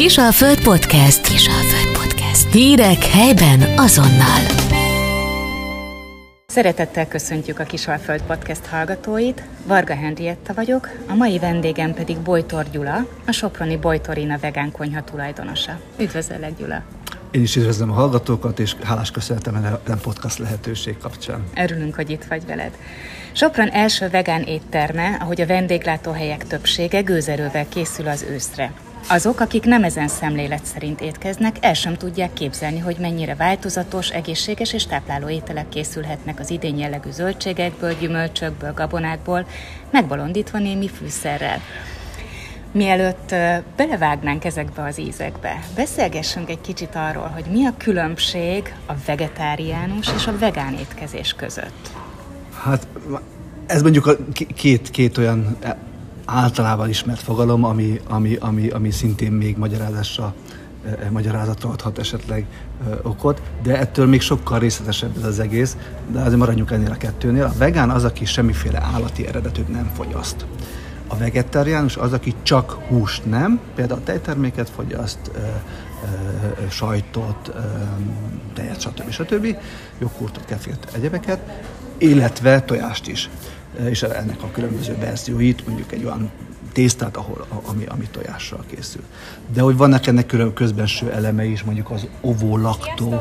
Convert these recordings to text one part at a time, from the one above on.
Kisalföld Podcast. Kisalföld Podcast. Hírek helyben azonnal. Szeretettel köszöntjük a Kisalföld Podcast hallgatóit. Varga Henrietta vagyok, a mai vendégem pedig Bojtor Gyula, a Soproni Bojtorina vegán konyha tulajdonosa. Üdvözöllek, Gyula! Én is üdvözlöm a hallgatókat, és hálás köszönetem a podcast lehetőség kapcsán. Örülünk, hogy itt vagy veled. Sopron első vegán étterme, ahogy a vendéglátóhelyek többsége gőzerővel készül az őszre. Azok, akik nem ezen szemlélet szerint étkeznek, el sem tudják képzelni, hogy mennyire változatos, egészséges és tápláló ételek készülhetnek az idén jellegű zöldségekből, gyümölcsökből, gabonákból, megbolondítva némi fűszerrel. Mielőtt belevágnánk ezekbe az ízekbe, beszélgessünk egy kicsit arról, hogy mi a különbség a vegetáriánus és a vegán étkezés között. Hát ez mondjuk a két, két olyan általában ismert fogalom, ami, ami, ami, ami szintén még magyarázásra magyarázatra adhat esetleg okot, de ettől még sokkal részletesebb ez az egész, de azért maradjunk ennél a kettőnél. A vegán az, aki semmiféle állati eredetűt nem fogyaszt. A vegetariánus az, aki csak húst nem, például tejterméket fogyaszt, ö, sajtot, tejet, stb. stb. joghurtot, kefét, egyebeket, illetve tojást is. És ennek a különböző verzióit, mondjuk egy olyan tésztát, ahol, ami, ami tojással készül. De hogy vannak ennek külön közbenső eleme is, mondjuk az ovó-laktó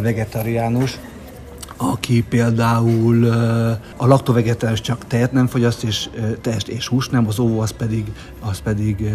vegetariánus, aki például a laktovegetáris csak tejet nem fogyaszt, és tejet és húst nem, az óvó az pedig, az pedig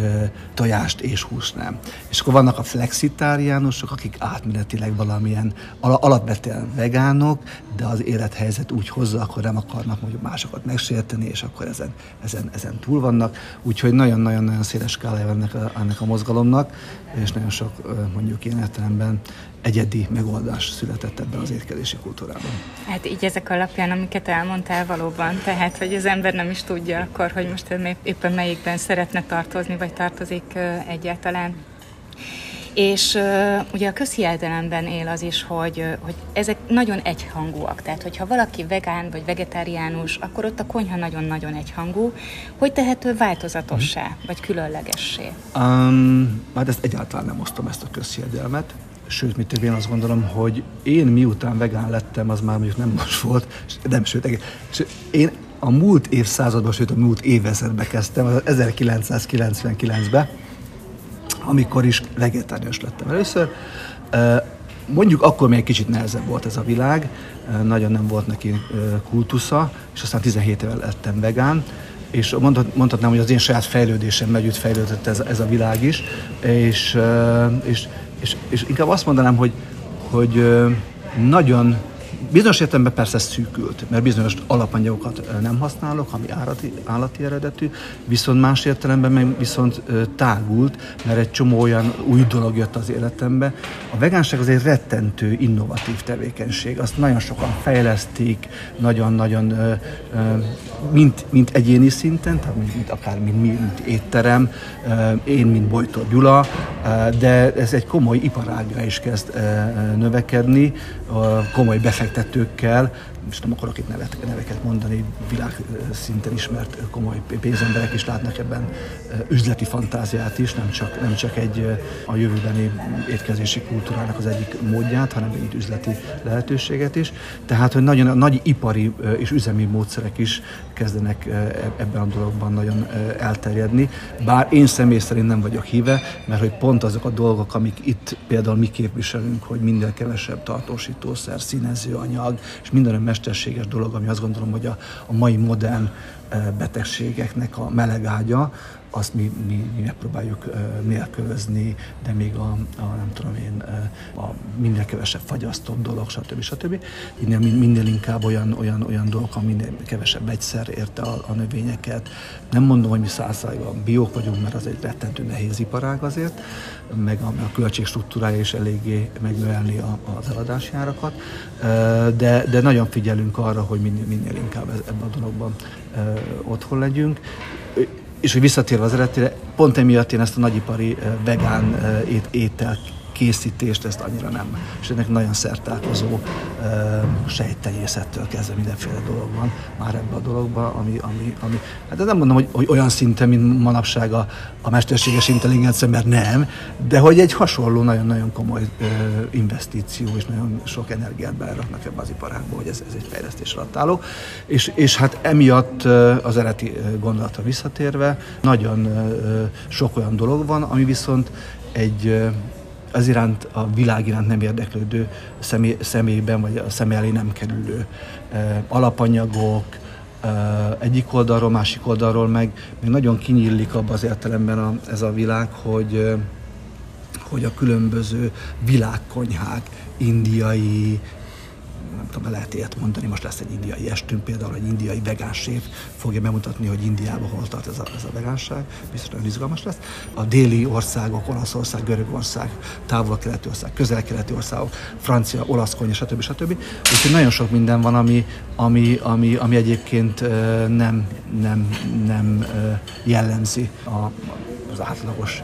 tojást és húst nem. És akkor vannak a flexitáriánusok, akik átmenetileg valamilyen alapvetően vegánok, de az élethelyzet úgy hozza, akkor nem akarnak mondjuk másokat megsérteni, és akkor ezen, ezen, ezen túl vannak. Úgyhogy nagyon-nagyon-nagyon széles skálája ennek a, ennek a mozgalomnak, és nagyon sok mondjuk ilyen értelemben egyedi megoldás született ebben az étkezési kultúrában. Hát így ezek alapján, amiket elmondtál valóban, tehát hogy az ember nem is tudja akkor, hogy most éppen melyikben szeretne tartozni, vagy tartozik egyáltalán. És uh, ugye a közhiedelemben él az is, hogy, uh, hogy ezek nagyon egyhangúak. Tehát, hogyha valaki vegán vagy vegetáriánus, akkor ott a konyha nagyon-nagyon egyhangú. Hogy tehető változatossá, mm. vagy különlegessé? Um, hát ezt egyáltalán nem osztom ezt a közhiedelmet sőt, mit én azt gondolom, hogy én miután vegán lettem, az már mondjuk nem most volt, nem, sőt, én a múlt évszázadban, sőt a múlt évezredben kezdtem, az 1999-ben, amikor is vegetárius lettem először. Mondjuk akkor még kicsit nehezebb volt ez a világ, nagyon nem volt neki kultusza, és aztán 17 éve lettem vegán, és mondhatnám, hogy az én saját fejlődésem együtt fejlődött ez, ez a világ is, és, és és, és inkább azt mondanám, hogy, hogy nagyon Bizonyos értelemben persze szűkült, mert bizonyos alapanyagokat nem használok, ami állati, állati eredetű, viszont más értelemben meg viszont tágult, mert egy csomó olyan új dolog jött az életembe. A vegánság az egy rettentő, innovatív tevékenység. Azt nagyon sokan fejlesztik, nagyon-nagyon, mint, mint egyéni szinten, tehát mint, mint akár mint, mint étterem, én, mint Bojtor Gyula, de ez egy komoly iparágra is kezd növekedni, komoly befektetés befektetőkkel, most nem akarok itt nevet, neveket mondani, világszinten ismert komoly pénzemberek is látnak ebben üzleti fantáziát is, nem csak, nem csak egy a jövőbeni étkezési kultúrának az egyik módját, hanem egy üzleti lehetőséget is. Tehát, hogy nagyon nagy ipari és üzemi módszerek is kezdenek ebben a dologban nagyon elterjedni. Bár én személy szerint nem vagyok híve, mert hogy pont azok a dolgok, amik itt például mi képviselünk, hogy minden kevesebb tartósítószer, színezőanyag, és minden mesterséges dolog, ami azt gondolom, hogy a, a mai modern betegségeknek a melegágya, azt mi, mi, mi megpróbáljuk nélkülözni, de még a, a nem tudom én, a minél kevesebb fagyasztott dolog, stb. stb. Innen minél inkább olyan, olyan, olyan dolgok, minél kevesebb egyszer érte a, a növényeket. Nem mondom, hogy mi százszájban biók vagyunk, mert az egy rettentő nehéz iparág azért, meg a, a költségstruktúrája is eléggé megnövelni a, az eladási árakat, de, de nagyon figyelünk arra, hogy minél, minél inkább ebben a dologban otthon legyünk és hogy visszatérve az eredetére, pont emiatt én ezt a nagyipari vegán ét, étel készítést, ezt annyira nem. És ennek nagyon szertálkozó sejtenyészettől kezdve mindenféle dolog van már ebben a dologban, ami, ami, ami hát nem mondom, hogy, hogy olyan szinten, mint manapság a, a mesterséges intelligencia, mert nem, de hogy egy hasonló, nagyon-nagyon komoly ö, investíció, és nagyon sok energiát beleraknak ebbe az iparágba, hogy ez, ez egy fejlesztés alatt álló. És, és hát emiatt az eredeti gondolatra visszatérve, nagyon sok olyan dolog van, ami viszont egy az iránt, a világ iránt nem érdeklődő személy, személyben, vagy a személy elé nem kerülő alapanyagok, egyik oldalról, másik oldalról meg még nagyon kinyílik abban az értelemben a, ez a világ, hogy hogy a különböző világkonyhák, indiai, nem tudom, lehet ilyet mondani, most lesz egy indiai estünk, például egy indiai vegánsév fogja bemutatni, hogy Indiában hol tart ez a, ez a vegánság, biztos nagyon izgalmas lesz. A déli országok, Olaszország, Görögország, távol-keleti ország, közel-keleti országok, Francia, olasz konyha, stb. stb. Úgyhogy nagyon sok minden van, ami, ami, ami, ami egyébként nem, nem, nem jellemzi a, az átlagos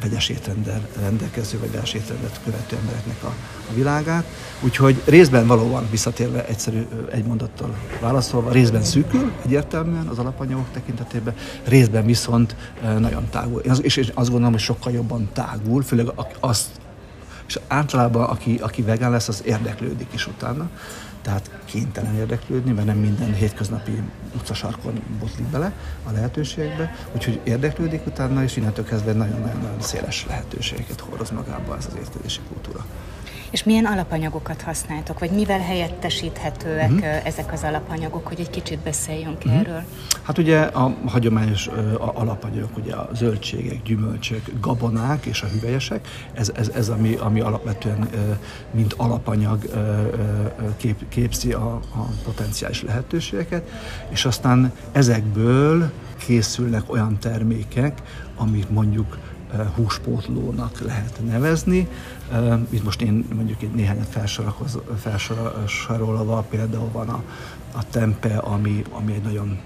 vegyes étrenddel rendelkező, vagy vegyes étrendet követő embereknek a, a világát. Úgyhogy részben valóban visszatérve egyszerű egy mondattal válaszolva, részben szűkül egyértelműen az alapanyagok tekintetében, részben viszont nagyon tágul. És én azt gondolom, hogy sokkal jobban tágul, főleg azt, és általában aki, aki vegán lesz, az érdeklődik is utána tehát kénytelen érdeklődni, mert nem minden hétköznapi utcasarkon botlik bele a lehetőségekbe, úgyhogy érdeklődik utána, és innentől kezdve nagyon-nagyon széles lehetőségeket hordoz magába ez az étkezési kultúra. És milyen alapanyagokat használtok, vagy mivel helyettesíthetőek uh-huh. ezek az alapanyagok, hogy egy kicsit beszéljünk uh-huh. erről? Hát ugye a hagyományos a alapanyagok, ugye a zöldségek, gyümölcsök, gabonák és a hüvelyesek, ez, ez, ez ami, ami alapvetően mint alapanyag kép, képzi a, a potenciális lehetőségeket, és aztán ezekből készülnek olyan termékek, amit mondjuk húspótlónak lehet nevezni. Itt most én mondjuk egy néhányat felsorolva, például van a, a tempe, ami, ami egy nagyon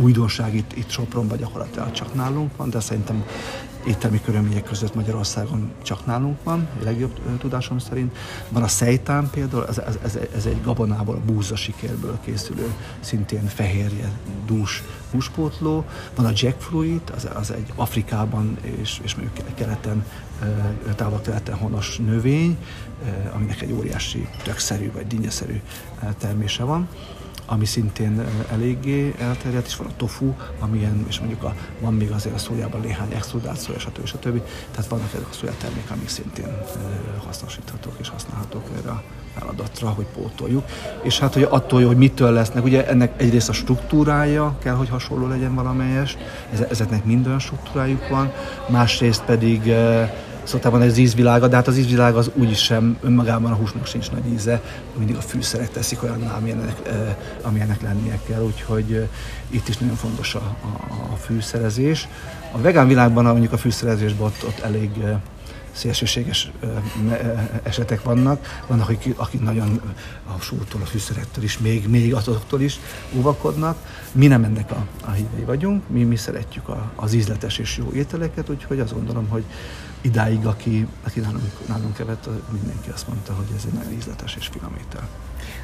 újdonság itt, itt Sopronban gyakorlatilag csak nálunk van, de szerintem éttermi körülmények között Magyarországon csak nálunk van, a legjobb tudásom szerint. Van a szejtán például, ez, ez, ez, egy gabonából, a búza sikérből készülő, szintén fehérje, dús húspótló. Van a jackfruit, az, az egy Afrikában és, és mondjuk keleten, távol-keleten honos növény, aminek egy óriási tökszerű vagy dinnyeszerű termése van ami szintén eléggé elterjedt, és van a tofu, amilyen, és mondjuk a, van még azért a szójában néhány extrudált szója, stb. stb. Tehát vannak ezek a szója termékek, amik szintén hasznosíthatók és használhatók erre a feladatra, hogy pótoljuk. És hát, hogy attól, hogy mitől lesznek, ugye ennek egyrészt a struktúrája kell, hogy hasonló legyen valamelyes, ezeknek minden struktúrájuk van, másrészt pedig Szóval van ez ízvilága, de hát az ízvilág az úgyis sem, önmagában a húsnak sincs nagy íze, mindig a fűszerek teszik olyan, amilyenek, amilyenek lennie kell, úgyhogy itt is nagyon fontos a, a, a fűszerezés. A vegán világban mondjuk a fűszerezésben ott, ott elég szélsőséges esetek vannak. Vannak, akik, akik nagyon a sútól, a fűszerektől is, még, még azoktól is óvakodnak. Mi nem ennek a, a hívei vagyunk, mi, mi szeretjük a, az ízletes és jó ételeket, úgyhogy azt gondolom, hogy idáig, aki, aki nálunk, nálunk evett, mindenki azt mondta, hogy ez egy nagyon ízletes és finom étel.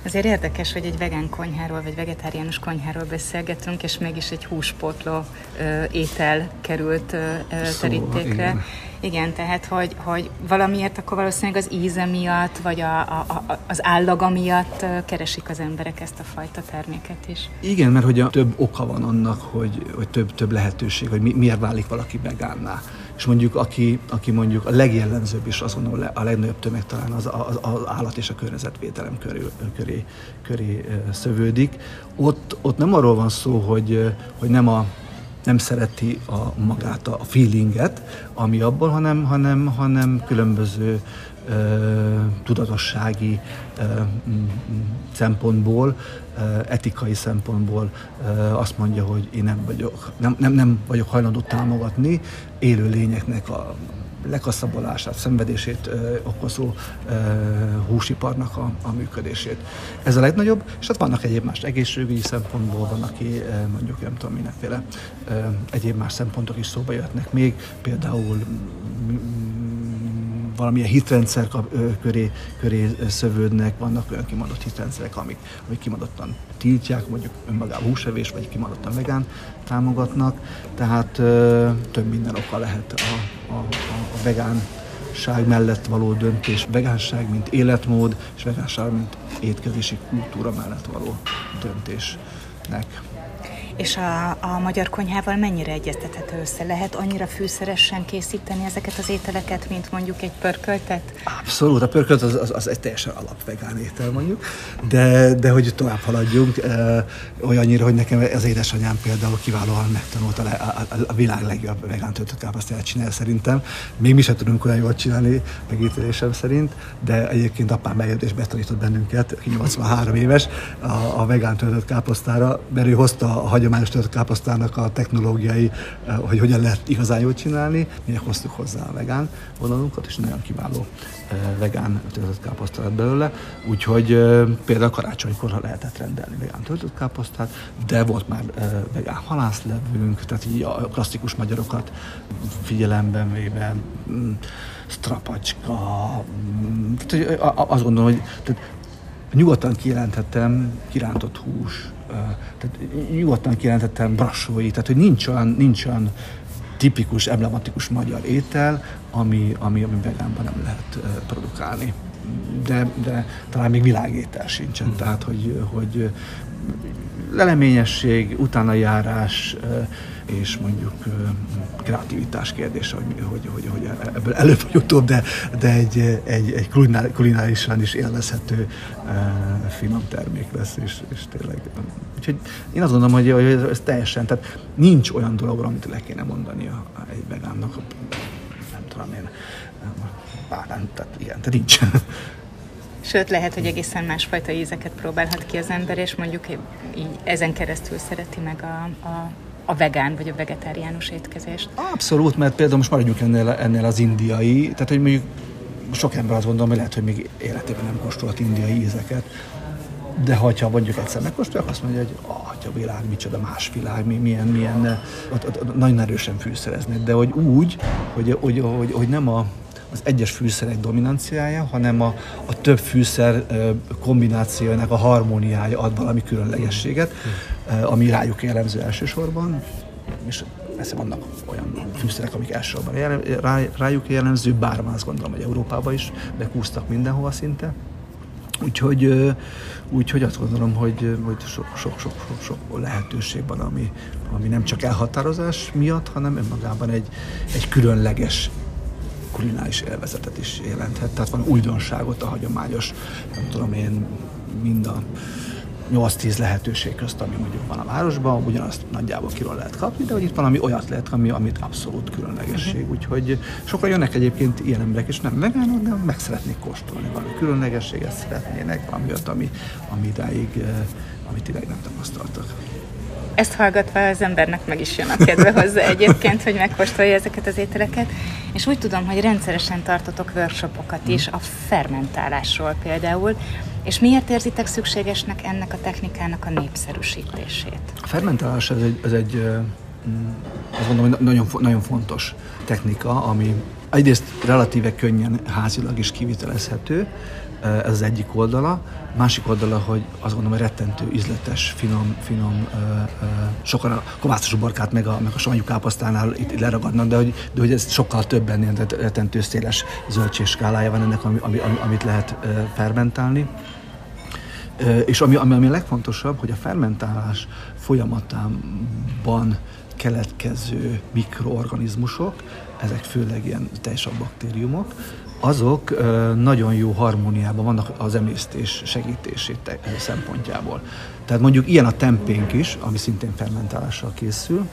Azért érdekes, hogy egy vegán konyháról vagy vegetáriánus konyháról beszélgetünk, és mégis egy húspótló ö, étel került ö, terítékre. Igen. igen, tehát hogy, hogy valamiért akkor valószínűleg az íze miatt, vagy a, a, a, az állaga miatt keresik az emberek ezt a fajta terméket is. Igen, mert hogy a több oka van annak, hogy, hogy több, több lehetőség, hogy mi, miért válik valaki vegánná és mondjuk aki, aki mondjuk a legjellemzőbb is azt a legnagyobb tömeg talán az, az, az állat és a környezetvédelem köré, köré, köré szövődik. Ott, ott nem arról van szó, hogy, hogy nem a nem szereti a magát, a feelinget, ami abból, hanem, hanem, hanem különböző tudatossági szempontból, etikai szempontból azt mondja, hogy én nem vagyok, nem, nem, nem vagyok hajlandó támogatni élő lényeknek a lekaszabolását, szenvedését ö, okozó ö, húsiparnak a, a működését. Ez a legnagyobb, és hát vannak egyéb más egészségügyi szempontból, van, aki ö, mondjuk nem tudom, mindenféle ö, egyéb más szempontok is szóba jöhetnek még, például valamilyen hitrendszer köré, köré szövődnek, vannak olyan kimondott hitrendszerek, amik, amik kimondottan tiltják, mondjuk önmagában húsevés, vagy kimondottan vegán támogatnak, tehát több minden oka lehet a, a, a, vegán vegánság mellett való döntés, vegánság, mint életmód, és vegánság, mint étkezési kultúra mellett való döntésnek. És a, a magyar konyhával mennyire egyeztethető össze? Lehet annyira fűszeresen készíteni ezeket az ételeket, mint mondjuk egy pörköltet? Abszolút, a pörkölt az, az, az egy teljesen alapvegán étel mondjuk, de, de hogy tovább haladjunk, e, olyannyira, hogy nekem az édesanyám például kiválóan megtanult a, a, a, világ legjobb vegán töltött káposztáját szerintem. Még mi sem tudunk olyan jól csinálni, megítélésem szerint, de egyébként apám bejött és betanított bennünket, 83 éves, a, a vegán töltött káposztára, mert ő hozta a hagyományos káposztának a technológiai, eh, hogy hogyan lehet igazán jól csinálni, mi hoztuk hozzá a vegán vonalunkat, és nagyon kiváló eh, vegán töltött káposzta lett belőle, úgyhogy eh, például karácsonykor lehetett rendelni vegán töltött káposztát, de volt már vegán halászlevünk, tehát így a klasszikus magyarokat figyelemben véve, mm, strapacska, mm, tehát, azt gondolom, hogy tehát nyugodtan kijelenthetem kirántott hús, tehát nyugodtan kijelentettem brassói, tehát hogy nincs olyan, nincs olyan tipikus, emblematikus magyar étel, ami, ami, ami vegánban nem lehet produkálni. De, de talán még világétel sincsen, hmm. tehát hogy, hogy leleményesség, utána járás, és mondjuk kreativitás kérdése, hogy, hogy, hogy, hogy ebből előbb vagy utóbb, de, de egy, egy, egy kulinárisan is élvezhető finom termék lesz, és, és tényleg. Úgyhogy én azt gondolom, hogy, hogy ez teljesen, tehát nincs olyan dolog, amit le kéne mondani a, a egy vegánnak, nem tudom én, bárán, tehát ilyen, tehát nincs. Sőt, lehet, hogy egészen másfajta ízeket próbálhat ki az ember, és mondjuk így ezen keresztül szereti meg a, a a vegán vagy a vegetáriánus étkezést? Abszolút, mert például most maradjunk ennél, ennél az indiai, tehát hogy mondjuk sok ember azt gondolom, hogy lehet, hogy még életében nem kóstolt indiai ízeket, de ha mondjuk egyszer megkóstolják, azt mondja, hogy ah, a világ, micsoda más világ, milyen, milyen, ott, ott, ott nagyon erősen fűszerezni, de hogy úgy, hogy, hogy, hogy, hogy nem a, az egyes fűszerek dominanciája, hanem a, a több fűszer kombinációjának a harmóniája ad valami különlegességet, ami rájuk jellemző elsősorban, és persze vannak olyan fűszerek, amik elsősorban rájuk jellemző, bár azt gondolom, hogy Európában is bekúztak mindenhova szinte. Úgyhogy, úgyhogy azt gondolom, hogy, hogy sok, sok, sok, sok, sok lehetőség van, ami, ami nem csak elhatározás miatt, hanem önmagában egy, egy különleges kulináris élvezetet is jelenthet. Tehát van újdonságot a hagyományos, nem tudom én, mind a 8-10 lehetőség közt, ami mondjuk van a városban, ugyanazt nagyjából kiről lehet kapni, de hogy itt valami olyat lehet, ami, amit abszolút különlegesség. Uh-huh. Úgyhogy sokan jönnek egyébként ilyen emberek, és nem vegánok, de meg szeretnék kóstolni valami különlegességet szeretnének, valami olyat, ami, ami idáig, eh, amit idáig nem tapasztaltak. Ezt hallgatva az embernek meg is jön a kedve hozzá egyébként, hogy megkóstolja ezeket az ételeket. És úgy tudom, hogy rendszeresen tartotok workshopokat is a fermentálásról például. És miért érzitek szükségesnek ennek a technikának a népszerűsítését? A fermentálás ez egy, ez egy azt mondom, nagyon, nagyon fontos technika, ami egyrészt relatíve könnyen házilag is kivitelezhető, ez az egyik oldala. Másik oldala, hogy azt gondolom, hogy rettentő, ízletes, finom, finom, sokan a kovászos uborkát meg a, meg a savanyú káposztánál itt, leragadnak, de hogy, de hogy ez sokkal többen ilyen rettentő széles zöldségskálája van ennek, ami, ami, amit lehet fermentálni. És ami, ami, ami a legfontosabb, hogy a fermentálás folyamatában keletkező mikroorganizmusok, ezek főleg ilyen teljesabb baktériumok, azok nagyon jó harmóniában vannak az emésztés segítését szempontjából. Tehát mondjuk ilyen a tempénk is, ami szintén fermentálással készül,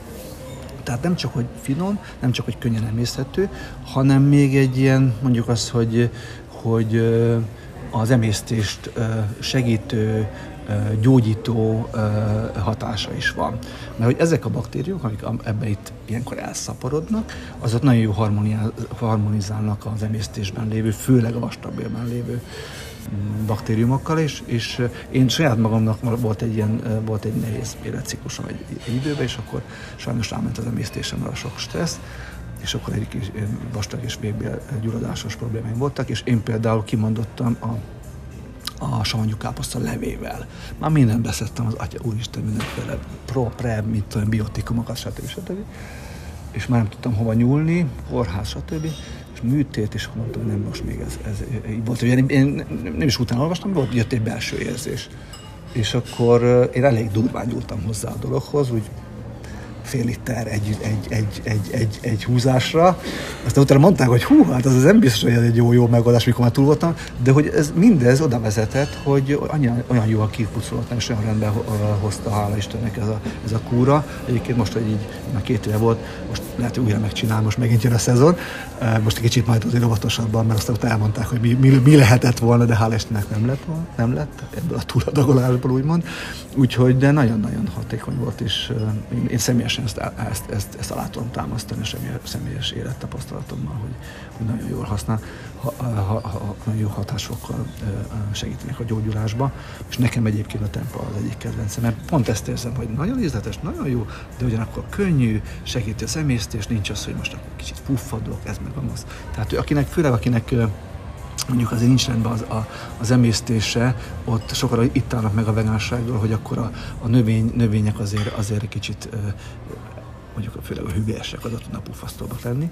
tehát nem csak, hogy finom, nem csak, hogy könnyen emészhető, hanem még egy ilyen, mondjuk az, hogy, hogy az emésztést segítő gyógyító hatása is van. Mert hogy ezek a baktériumok, amik ebbe itt ilyenkor elszaporodnak, azok nagyon jó harmonizálnak az emésztésben lévő, főleg a vastagbélben lévő mm, baktériumokkal, és, és én saját magamnak volt egy ilyen, volt egy nehéz életciklusom egy, egy időben, és akkor sajnos ráment az emésztésemre a sok stressz, és akkor egy kis vastag és végbél gyulladásos problémáim voltak, és én például kimondottam a a savanyú káposzta levével. Már mindent beszedtem, az atya, úristen, mindenféle pro, pre, mint tudom, biotikumokat, stb. stb. És már nem tudtam hova nyúlni, kórház, stb. És műtét, és mondtam, nem most még ez, ez így volt. Ugye én nem is utána olvastam, volt, jött egy belső érzés. És akkor én elég durván nyúltam hozzá a dologhoz, úgy fél liter egy, egy, egy, egy, egy, egy húzásra. Aztán utána mondták, hogy hú, hát az nem biztos, hogy ez egy jó, jó megoldás, mikor már túl voltam, de hogy ez mindez oda vezetett, hogy annyi, olyan jó a kipucolottam, és olyan rendben hozta, hála Istennek ez a, ez a kúra. Egyébként most, hogy így már két éve volt, most lehet, hogy újra megcsinál, most megint jön a szezon. Most egy kicsit majd azért óvatosabban, mert aztán elmondták, hogy mi, mi, mi, lehetett volna, de hála Istennek nem lett, nem lett ebből a túladagolásból úgymond. Úgyhogy, de nagyon-nagyon hatékony volt, és én, én személyesen ezt, ezt, ezt, ezt alá tudom támasztani a személyes élettapasztalatommal, hogy, hogy nagyon jól használ, ha, ha, ha, nagyon jó hatásokkal segítenek a gyógyulásba, és nekem egyébként a tempo az egyik kedvencem, mert pont ezt érzem, hogy nagyon ízletes, nagyon jó, de ugyanakkor könnyű, segíti a szemésztés, nincs az, hogy most akkor kicsit puffadok, ez meg az. Tehát akinek, főleg akinek mondjuk azért nincs rendben az, a, az emésztése, ott sokan itt állnak meg a vegánságról, hogy akkor a, a növény, növények azért, azért kicsit mondjuk főleg a hüvelyesek az tudnak pufasztóbbak lenni,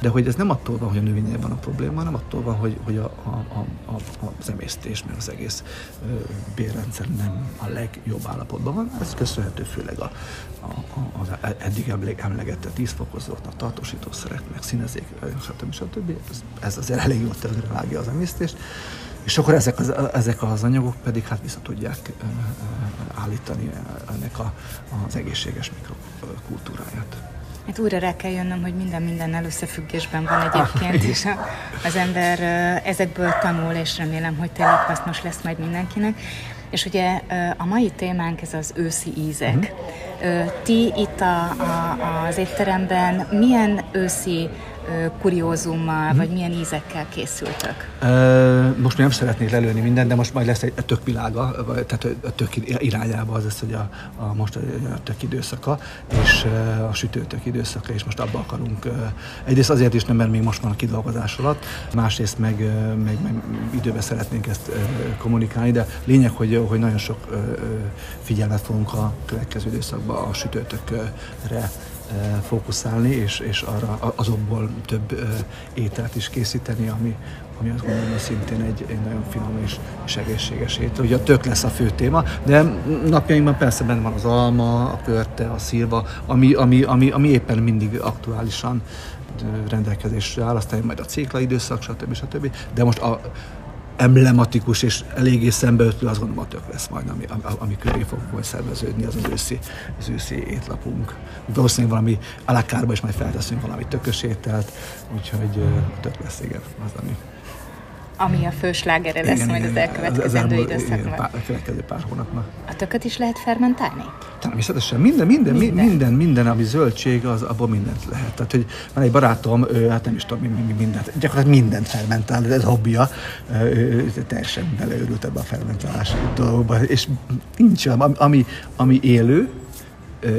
de hogy ez nem attól van, hogy a növényen van a probléma, hanem attól van, hogy, hogy a, a, a, a, az emésztés, meg az egész ö, bérrendszer nem a legjobb állapotban van. Ez köszönhető főleg a, a, a, az eddig emlegetett ízfokozóknak, tartósítószereknek, színezék, stb. stb. Ez, ez azért elég jól vágja az emésztést. És akkor ezek az, ezek az anyagok pedig hát vissza tudják állítani ennek a, az egészséges mikrokultúráját. Hát újra rá kell jönnöm, hogy minden mindennel összefüggésben van egyébként, és a, az ember ezekből tanul, és remélem, hogy tényleg hasznos lesz majd mindenkinek. És ugye a mai témánk ez az őszi ízek. Mm-hmm. Ti itt a, a, az étteremben milyen őszi kuriózummal, hmm. vagy milyen ízekkel készültök? Most még nem szeretnék lelőni mindent, de most majd lesz egy tök világa, tehát a tök irányába az lesz, hogy a, a most a tök időszaka, és a sütőtök időszaka, és most abba akarunk. Egyrészt azért is nem, mert még most van a kidolgozás alatt, másrészt meg, meg, meg időben szeretnénk ezt kommunikálni, de lényeg, hogy, hogy nagyon sok figyelmet fogunk a következő időszakban a sütőtökre fókuszálni, és, és arra azokból több ételt is készíteni, ami, ami azt gondolom, hogy szintén egy, egy nagyon finom és, és egészséges étel. Ugye a tök lesz a fő téma, de napjainkban persze benne van az alma, a pörte, a szilva, ami, ami, ami, ami éppen mindig aktuálisan rendelkezésre áll, aztán majd a cékla időszak, stb. stb. De most a, emblematikus és eléggé szembeötlő, azt gondolom, tök lesz majd, ami, ami köré fog majd szerveződni, az az őszi, az őszi étlapunk. Valószínűleg valami alakárba is majd felteszünk valami tökös ételt, úgyhogy tök lesz, igen, az, ami ami a főslágere lesz igen, majd igen, az elkövetkezendő időszakban. A következő pár hónapban. A tököt is lehet fermentálni? Természetesen minden, minden, minden, minden, minden ami zöldség, az abból mindent lehet. Tehát, hogy van egy barátom, ő, hát nem is tudom, mi, mi, mindent, gyakorlatilag mindent fermentál, ez hobbija, ő, ő teljesen beleőrült ebbe a fermentálás dolgokba, és nincs, ami, ami élő,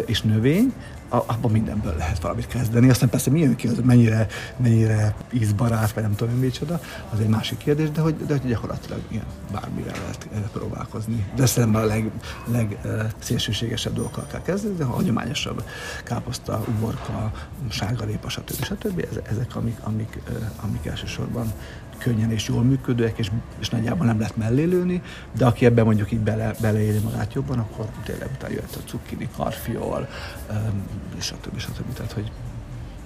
és növény, abban mindenből lehet valamit kezdeni. Aztán persze milyen ki az, mennyire, mennyire ízbarát, vagy nem tudom micsoda, az egy másik kérdés, de hogy, de hogy gyakorlatilag ilyen bármire lehet eh, próbálkozni. De szerintem a leg, legszélsőségesebb dolgokkal kell kezdeni, de a hagyományosabb káposzta, uborka, sárgarépa, stb. stb. Ezek, amik, amik, eh, amik elsősorban könnyen és jól működőek, és, és nagyjából nem lehet mellé lőni, de aki ebben mondjuk így bele, beleéli magát jobban, akkor tényleg utána jöhet a cukkini, karfiol, és stb. stb. Tehát, hogy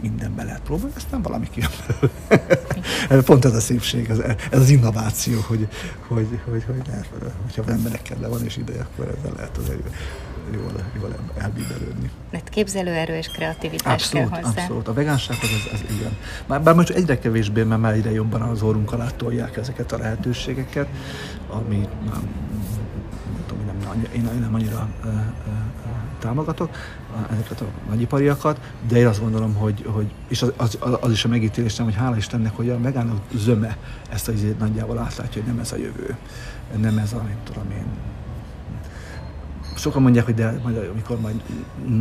mindenbe lehet próbálni, aztán valami kijön Pont ez a szépség, ez, ez az innováció, hogy, hogy, hogy, hogy lehet, hogyha az emberekkel le van és ideje, akkor ezzel lehet azért jól, jól elbíbelődni. Mert képzelőerő és kreativitás abszolút, kell hozzá. Abszolút, a vegansághoz ez, ez igen. Bár, bár most egyre kevésbé, mert már egyre jobban az orrunk alá tolják ezeket a lehetőségeket, ami nem, nem tudom, nem, én, én nem annyira uh, uh, támogatok ezeket a nagyipariakat, de én azt gondolom, hogy, hogy és az, az, az is a megítélésem, hogy hála Istennek, hogy a vegánok zöme ezt az nagyjából átlátja, hogy nem ez a jövő, nem ez a, nem tudom én, sokan mondják, hogy de majd, amikor majd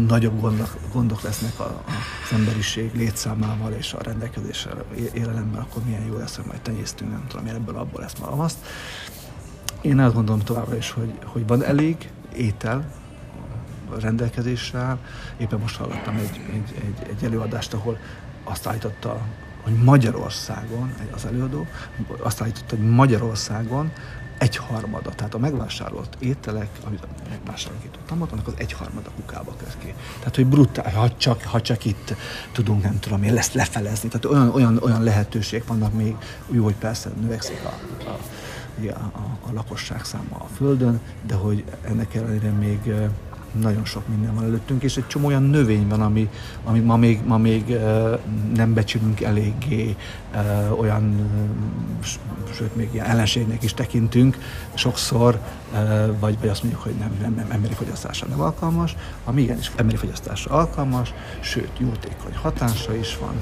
nagyobb gondok, gondok lesznek a, az emberiség létszámával és a rendelkezéssel, élelemmel, akkor milyen jó lesz, hogy majd tenyésztünk, nem tudom, ebből abból lesz ma azt. Én azt gondolom továbbra is, hogy, hogy van elég étel, rendelkezésre Éppen most hallottam egy, egy, egy, egy előadást, ahol azt állította, hogy Magyarországon, az előadó, azt állította, hogy Magyarországon egy harmada, tehát a megvásárolt ételek, amit megvásárolunk itt ott, annak az egy harmada kukába köt ki. Tehát, hogy brutál, ha csak, ha csak itt tudunk, nem tudom én, lesz lefelezni. Tehát olyan, olyan, olyan lehetőség vannak még, jó, hogy persze növekszik a, a, a, a lakosság száma a Földön, de hogy ennek ellenére még nagyon sok minden van előttünk, és egy csomó olyan növény van, ami, ami ma még, ma még nem becsülünk eléggé, olyan, sőt, még ilyen ellenségnek is tekintünk sokszor, vagy, vagy azt mondjuk, hogy nem, nem, nem emberi fogyasztásra nem alkalmas, ami igenis emberi fogyasztásra alkalmas, sőt, jótékony hatása is van,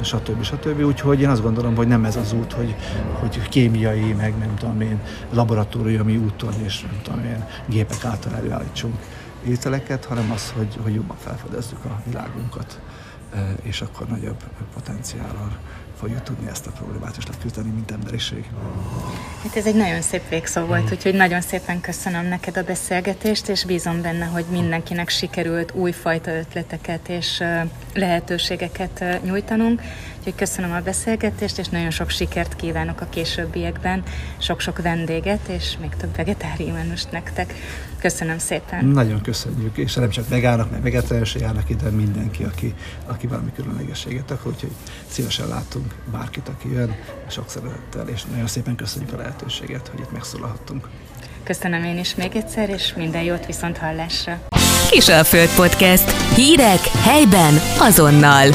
stb. stb. Úgyhogy én azt gondolom, hogy nem ez az út, hogy, hogy kémiai, meg nem tudom én, laboratóriumi úton és nem tudom én, gépek által előállítsunk ételeket, hanem az, hogy, hogy jobban felfedezzük a világunkat, és akkor nagyobb potenciállal fogjuk tudni ezt a problémát is leküzdeni, mint emberiség. Hát ez egy nagyon szép végszó volt, mm. úgyhogy nagyon szépen köszönöm neked a beszélgetést, és bízom benne, hogy mindenkinek sikerült újfajta ötleteket és lehetőségeket nyújtanunk. Úgyhogy köszönöm a beszélgetést, és nagyon sok sikert kívánok a későbbiekben, sok-sok vendéget, és még több vegetáriánust nektek. Köszönöm szépen. Nagyon köszönjük, és nem csak vegánok, meg vegetáriánus járnak ide mindenki, aki, aki valami különlegességet akar, úgyhogy szívesen látunk bárkit, aki jön, sok szeretettel, és nagyon szépen köszönjük a lehetőséget, hogy itt megszólalhattunk. Köszönöm én is még egyszer, és minden jót viszont hallásra. Kisalföld Podcast. Hírek helyben azonnal.